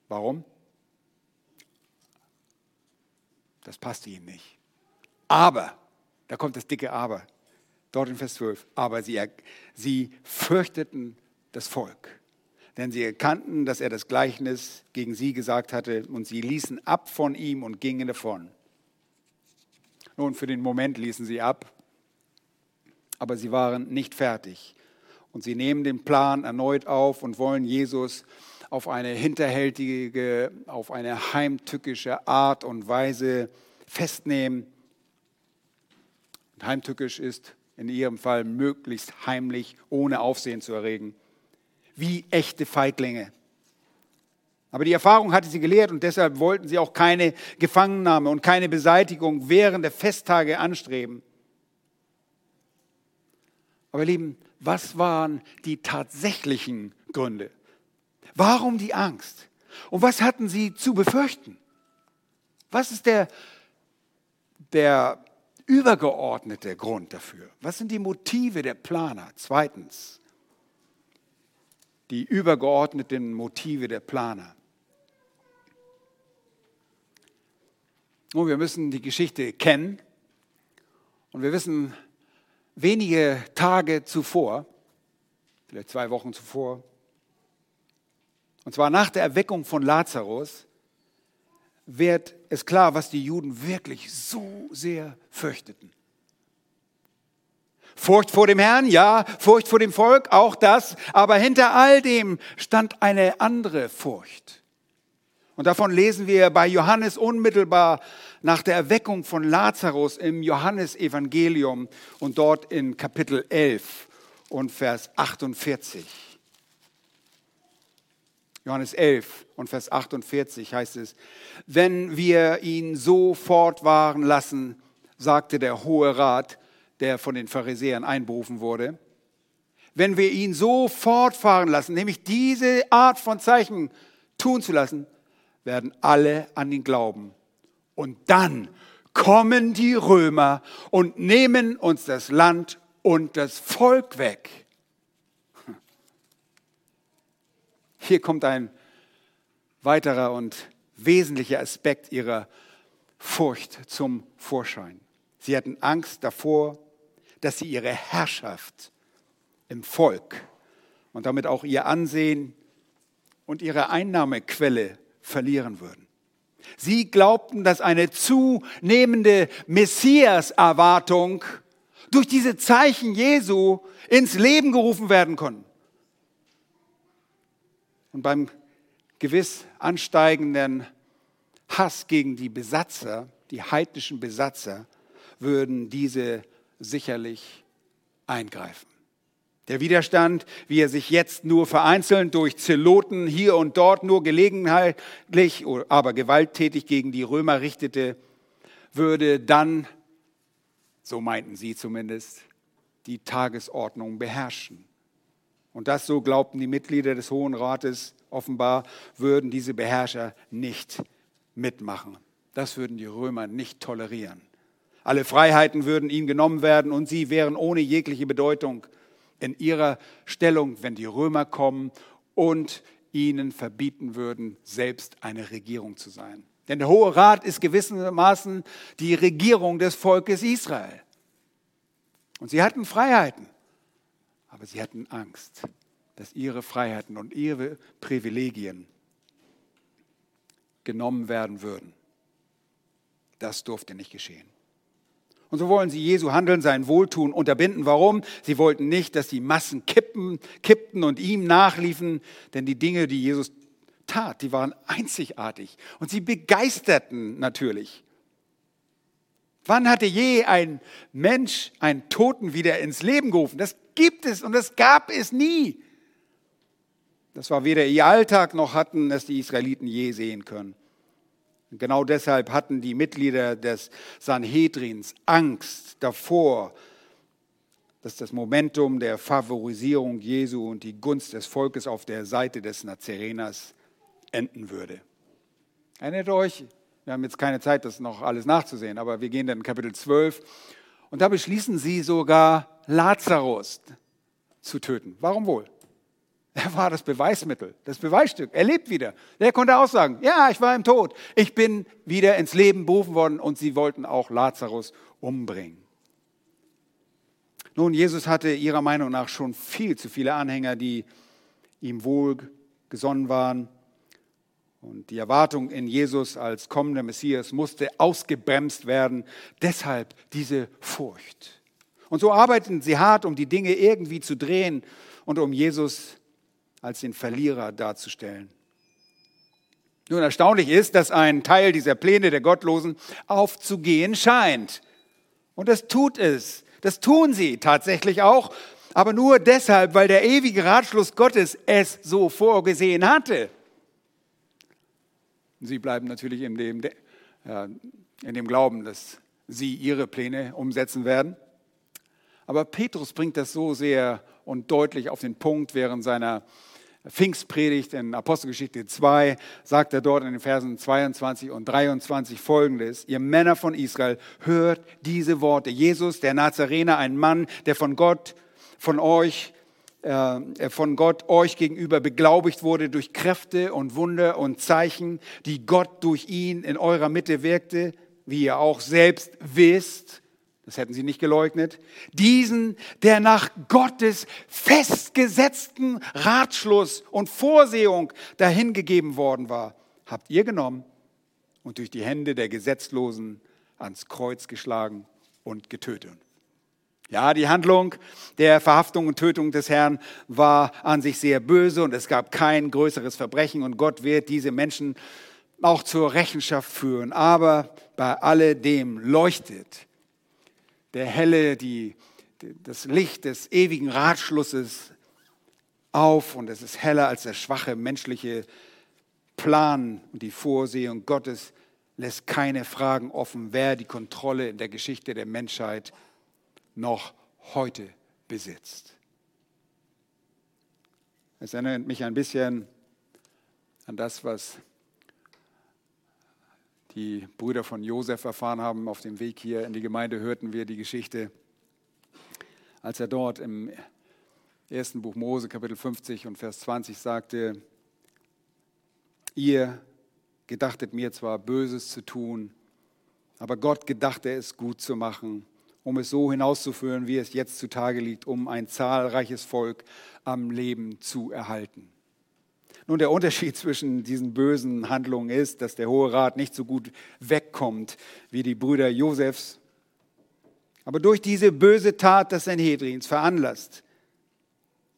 Warum? Das passte ihm nicht. Aber, da kommt das dicke Aber, dort in Vers 12, aber sie, sie fürchteten das Volk, denn sie erkannten, dass er das Gleichnis gegen sie gesagt hatte und sie ließen ab von ihm und gingen davon. Nun, für den Moment ließen sie ab, aber sie waren nicht fertig. Und sie nehmen den Plan erneut auf und wollen Jesus auf eine hinterhältige, auf eine heimtückische Art und Weise festnehmen heimtückisch ist, in ihrem Fall möglichst heimlich, ohne Aufsehen zu erregen. Wie echte Feiglinge. Aber die Erfahrung hatte sie gelehrt und deshalb wollten sie auch keine Gefangennahme und keine Beseitigung während der Festtage anstreben. Aber Lieben, was waren die tatsächlichen Gründe? Warum die Angst? Und was hatten sie zu befürchten? Was ist der, der übergeordnete Grund dafür? Was sind die Motive der Planer? Zweitens, die übergeordneten Motive der Planer. Nun, wir müssen die Geschichte kennen und wir wissen, wenige Tage zuvor, vielleicht zwei Wochen zuvor, und zwar nach der Erweckung von Lazarus, wird es klar, was die Juden wirklich so sehr fürchteten. Furcht vor dem Herrn, ja, Furcht vor dem Volk, auch das, aber hinter all dem stand eine andere Furcht. Und davon lesen wir bei Johannes unmittelbar nach der Erweckung von Lazarus im Johannesevangelium und dort in Kapitel 11 und Vers 48. Johannes 11 und Vers 48 heißt es, wenn wir ihn so fortwahren lassen, sagte der Hohe Rat, der von den Pharisäern einberufen wurde, wenn wir ihn so fortfahren lassen, nämlich diese Art von Zeichen tun zu lassen, werden alle an ihn glauben. Und dann kommen die Römer und nehmen uns das Land und das Volk weg. Hier kommt ein weiterer und wesentlicher Aspekt ihrer Furcht zum Vorschein. Sie hatten Angst davor, dass sie ihre Herrschaft im Volk und damit auch ihr Ansehen und ihre Einnahmequelle verlieren würden. Sie glaubten, dass eine zunehmende Messias-Erwartung durch diese Zeichen Jesu ins Leben gerufen werden konnten. Und beim gewiss ansteigenden Hass gegen die Besatzer, die heidnischen Besatzer, würden diese sicherlich eingreifen. Der Widerstand, wie er sich jetzt nur vereinzelt durch Zeloten hier und dort nur gelegentlich, aber gewalttätig gegen die Römer richtete, würde dann, so meinten sie zumindest, die Tagesordnung beherrschen. Und das, so glaubten die Mitglieder des Hohen Rates offenbar, würden diese Beherrscher nicht mitmachen. Das würden die Römer nicht tolerieren. Alle Freiheiten würden ihnen genommen werden und sie wären ohne jegliche Bedeutung in ihrer Stellung, wenn die Römer kommen und ihnen verbieten würden, selbst eine Regierung zu sein. Denn der Hohe Rat ist gewissermaßen die Regierung des Volkes Israel. Und sie hatten Freiheiten, aber sie hatten Angst, dass ihre Freiheiten und ihre Privilegien genommen werden würden. Das durfte nicht geschehen. Und so wollen sie Jesu Handeln, sein Wohltun unterbinden. Warum? Sie wollten nicht, dass die Massen kippen, kippten und ihm nachliefen, denn die Dinge, die Jesus tat, die waren einzigartig und sie begeisterten natürlich. Wann hatte je ein Mensch einen Toten wieder ins Leben gerufen? Das gibt es und das gab es nie. Das war weder ihr Alltag noch hatten es die Israeliten je sehen können. Und genau deshalb hatten die Mitglieder des Sanhedrins Angst davor, dass das Momentum der Favorisierung Jesu und die Gunst des Volkes auf der Seite des Nazareners enden würde. Erinnert euch, wir haben jetzt keine Zeit, das noch alles nachzusehen, aber wir gehen dann in Kapitel 12 und da beschließen sie sogar, Lazarus zu töten. Warum wohl? Er war das Beweismittel, das Beweisstück. Er lebt wieder. Er konnte auch sagen, ja, ich war im Tod. Ich bin wieder ins Leben berufen worden und sie wollten auch Lazarus umbringen. Nun, Jesus hatte ihrer Meinung nach schon viel zu viele Anhänger, die ihm wohl gesonnen waren. Und die Erwartung in Jesus als kommender Messias musste ausgebremst werden. Deshalb diese Furcht. Und so arbeiten sie hart, um die Dinge irgendwie zu drehen und um Jesus als den Verlierer darzustellen. Nun, erstaunlich ist, dass ein Teil dieser Pläne der Gottlosen aufzugehen scheint. Und das tut es. Das tun sie tatsächlich auch, aber nur deshalb, weil der ewige Ratschluss Gottes es so vorgesehen hatte. Sie bleiben natürlich in dem, in dem Glauben, dass sie ihre Pläne umsetzen werden. Aber Petrus bringt das so sehr und deutlich auf den Punkt während seiner Pfingstpredigt in Apostelgeschichte 2 sagt er dort in den Versen 22 und 23 folgendes. Ihr Männer von Israel, hört diese Worte. Jesus, der Nazarener, ein Mann, der von Gott, von euch, äh, von Gott euch gegenüber beglaubigt wurde durch Kräfte und Wunder und Zeichen, die Gott durch ihn in eurer Mitte wirkte, wie ihr auch selbst wisst das hätten sie nicht geleugnet, diesen, der nach Gottes festgesetzten Ratschluss und Vorsehung dahingegeben worden war, habt ihr genommen und durch die Hände der Gesetzlosen ans Kreuz geschlagen und getötet. Ja, die Handlung der Verhaftung und Tötung des Herrn war an sich sehr böse und es gab kein größeres Verbrechen und Gott wird diese Menschen auch zur Rechenschaft führen. Aber bei alledem leuchtet der helle, die, das Licht des ewigen Ratschlusses auf und es ist heller als der schwache menschliche Plan und die Vorsehung Gottes lässt keine Fragen offen, wer die Kontrolle in der Geschichte der Menschheit noch heute besitzt. Es erinnert mich ein bisschen an das, was die Brüder von Josef erfahren haben. Auf dem Weg hier in die Gemeinde hörten wir die Geschichte, als er dort im ersten Buch Mose, Kapitel 50 und Vers 20 sagte, ihr gedachtet mir zwar Böses zu tun, aber Gott gedachte es gut zu machen, um es so hinauszuführen, wie es jetzt zutage liegt, um ein zahlreiches Volk am Leben zu erhalten. Nun, der Unterschied (laughs) zwischen diesen bösen Handlungen ist, dass der Hohe Rat nicht so gut wegkommt wie die Brüder Josefs. Aber durch diese böse Tat des Sanhedrins veranlasst,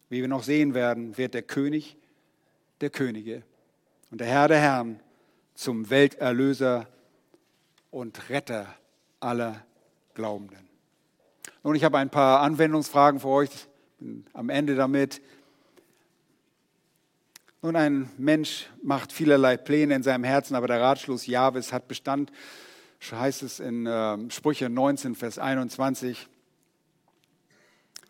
wie wir noch sehen werden, wird der König der Könige und der Herr der Herren zum Welterlöser und Retter aller Glaubenden. Nun, ich habe ein paar Anwendungsfragen für euch. Bin am Ende damit. Nun, ein Mensch macht vielerlei Pläne in seinem Herzen, aber der Ratschluss Jahwes hat Bestand. Heißt es in äh, Sprüche 19, Vers 21.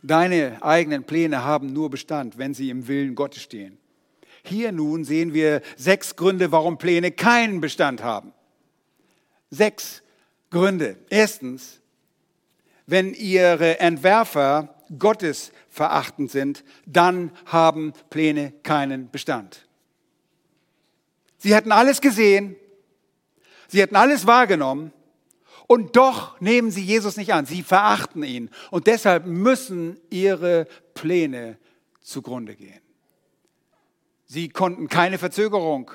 Deine eigenen Pläne haben nur Bestand, wenn sie im Willen Gottes stehen. Hier nun sehen wir sechs Gründe, warum Pläne keinen Bestand haben. Sechs Gründe. Erstens, wenn ihre Entwerfer Gottes verachtend sind, dann haben Pläne keinen Bestand. Sie hätten alles gesehen, sie hätten alles wahrgenommen und doch nehmen sie Jesus nicht an. Sie verachten ihn und deshalb müssen ihre Pläne zugrunde gehen. Sie konnten keine Verzögerung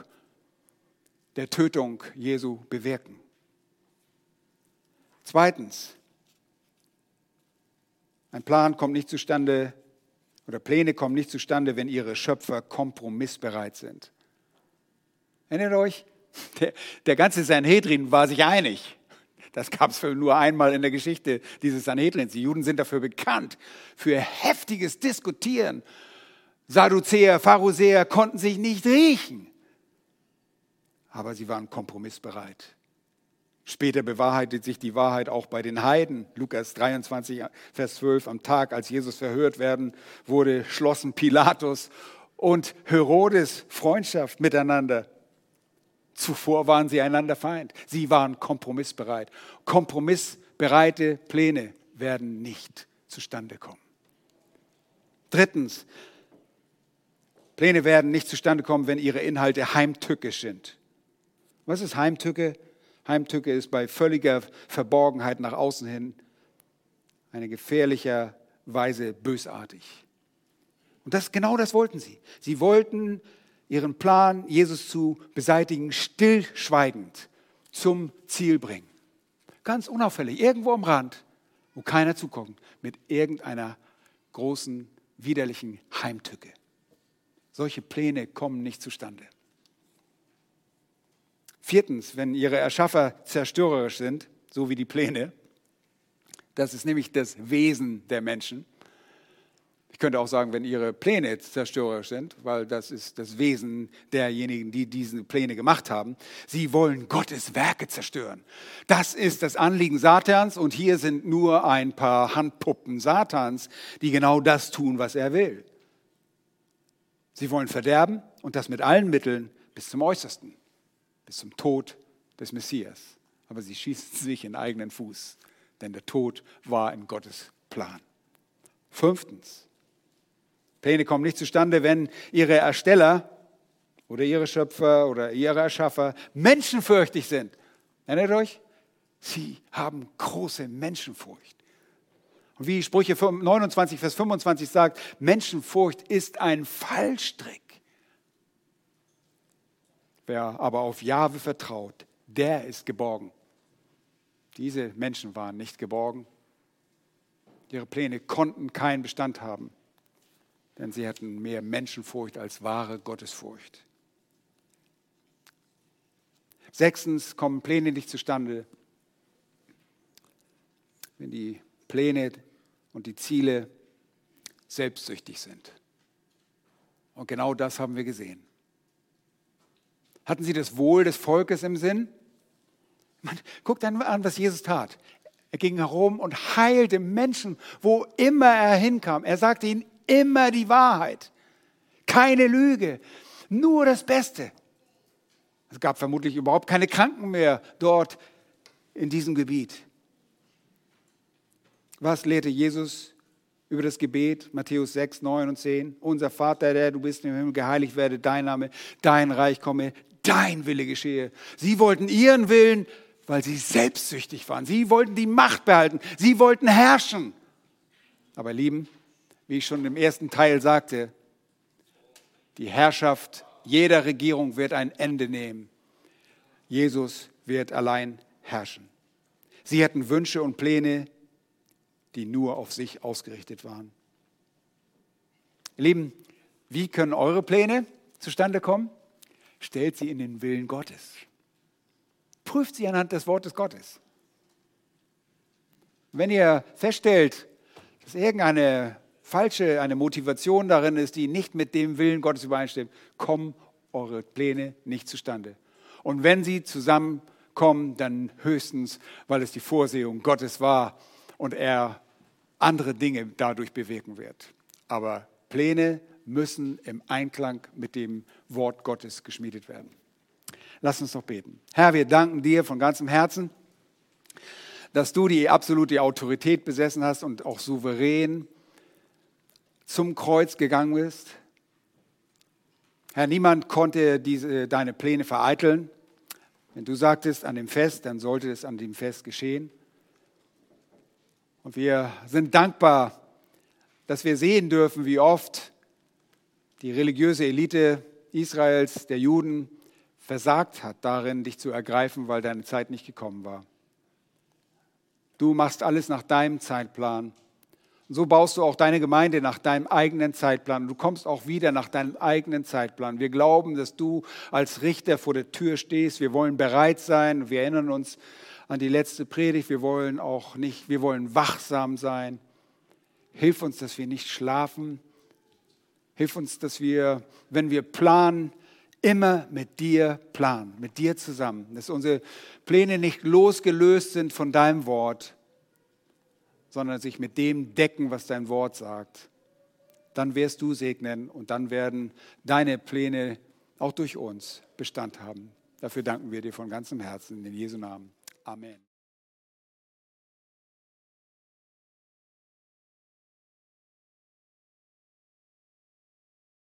der Tötung Jesu bewirken. Zweitens, ein Plan kommt nicht zustande oder Pläne kommen nicht zustande, wenn ihre Schöpfer kompromissbereit sind. Erinnert euch? (laughs) Der, der ganze Sanhedrin war sich einig. Das gab es nur einmal in der Geschichte dieses Sanhedrins. Die Juden sind dafür bekannt, für heftiges Diskutieren. Sadduzäer, Pharisäer konnten sich nicht riechen, aber sie waren kompromissbereit. Später bewahrheitet sich die Wahrheit auch bei den Heiden. Lukas 23, Vers 12, am Tag, als Jesus verhört werden wurde, schlossen Pilatus und Herodes Freundschaft miteinander. Zuvor waren sie einander Feind. Sie waren kompromissbereit. Kompromissbereite Pläne werden nicht zustande kommen. Drittens, Pläne werden nicht zustande kommen, wenn ihre Inhalte heimtückisch sind. Was ist Heimtücke? Heimtücke ist bei völliger Verborgenheit nach außen hin eine gefährlicher Weise bösartig. Und das genau das wollten sie. Sie wollten ihren Plan, Jesus zu beseitigen, stillschweigend zum Ziel bringen. Ganz unauffällig, irgendwo am Rand, wo keiner zukommt, mit irgendeiner großen, widerlichen Heimtücke. Solche Pläne kommen nicht zustande. Viertens, wenn ihre Erschaffer zerstörerisch sind, so wie die Pläne, das ist nämlich das Wesen der Menschen, könnte auch sagen, wenn ihre Pläne zerstörerisch sind, weil das ist das Wesen derjenigen, die diese Pläne gemacht haben. Sie wollen Gottes Werke zerstören. Das ist das Anliegen Satans und hier sind nur ein paar Handpuppen Satans, die genau das tun, was er will. Sie wollen verderben und das mit allen Mitteln bis zum Äußersten, bis zum Tod des Messias. Aber sie schießen (laughs) sich in eigenen Fuß, denn der Tod war in Gottes Plan. Fünftens, Pläne kommen nicht zustande, wenn ihre Ersteller oder ihre Schöpfer oder ihre Erschaffer menschenfürchtig sind. Erinnert euch? Sie haben große Menschenfurcht. Und wie Sprüche 29, Vers 25 sagt, Menschenfurcht ist ein Fallstrick. Wer aber auf Jahwe vertraut, der ist geborgen. Diese Menschen waren nicht geborgen. Ihre Pläne konnten keinen Bestand haben denn sie hatten mehr Menschenfurcht als wahre Gottesfurcht. Sechstens kommen Pläne nicht zustande, wenn die Pläne und die Ziele selbstsüchtig sind. Und genau das haben wir gesehen. Hatten sie das Wohl des Volkes im Sinn? Man, guckt dann an, was Jesus tat. Er ging herum und heilte Menschen, wo immer er hinkam. Er sagte ihnen immer die Wahrheit. Keine Lüge, nur das Beste. Es gab vermutlich überhaupt keine Kranken mehr dort in diesem Gebiet. Was lehrte Jesus über das Gebet? Matthäus 6, 9 und 10. Unser Vater, der du bist im Himmel, geheiligt werde dein Name, dein Reich komme, dein Wille geschehe. Sie wollten ihren Willen, weil sie selbstsüchtig waren. Sie wollten die Macht behalten. Sie wollten herrschen. Aber lieben, wie ich schon im ersten Teil sagte, die Herrschaft jeder Regierung wird ein Ende nehmen. Jesus wird allein herrschen. Sie hatten Wünsche und Pläne, die nur auf sich ausgerichtet waren. Ihr Lieben, wie können eure Pläne zustande kommen? Stellt sie in den Willen Gottes. Prüft sie anhand des Wortes Gottes. Wenn ihr feststellt, dass irgendeine falsche, eine Motivation darin ist, die nicht mit dem Willen Gottes übereinstimmt, kommen eure Pläne nicht zustande. Und wenn sie zusammenkommen, dann höchstens, weil es die Vorsehung Gottes war und er andere Dinge dadurch bewirken wird. Aber Pläne müssen im Einklang mit dem Wort Gottes geschmiedet werden. Lass uns noch beten. Herr, wir danken dir von ganzem Herzen, dass du die absolute Autorität besessen hast und auch souverän zum Kreuz gegangen bist Herr, niemand konnte diese, deine Pläne vereiteln. Wenn du sagtest an dem Fest, dann sollte es an dem Fest geschehen. Und wir sind dankbar, dass wir sehen dürfen, wie oft die religiöse Elite Israels, der Juden, versagt hat darin, dich zu ergreifen, weil deine Zeit nicht gekommen war. Du machst alles nach deinem Zeitplan. Und so baust du auch deine Gemeinde nach deinem eigenen Zeitplan. Du kommst auch wieder nach deinem eigenen Zeitplan. Wir glauben, dass du als Richter vor der Tür stehst. Wir wollen bereit sein. Wir erinnern uns an die letzte Predigt. Wir wollen auch nicht, wir wollen wachsam sein. Hilf uns, dass wir nicht schlafen. Hilf uns, dass wir, wenn wir planen, immer mit dir planen, mit dir zusammen. Dass unsere Pläne nicht losgelöst sind von deinem Wort, sondern sich mit dem decken, was dein Wort sagt. Dann wirst du segnen und dann werden deine Pläne auch durch uns Bestand haben. Dafür danken wir dir von ganzem Herzen in Jesu Namen. Amen.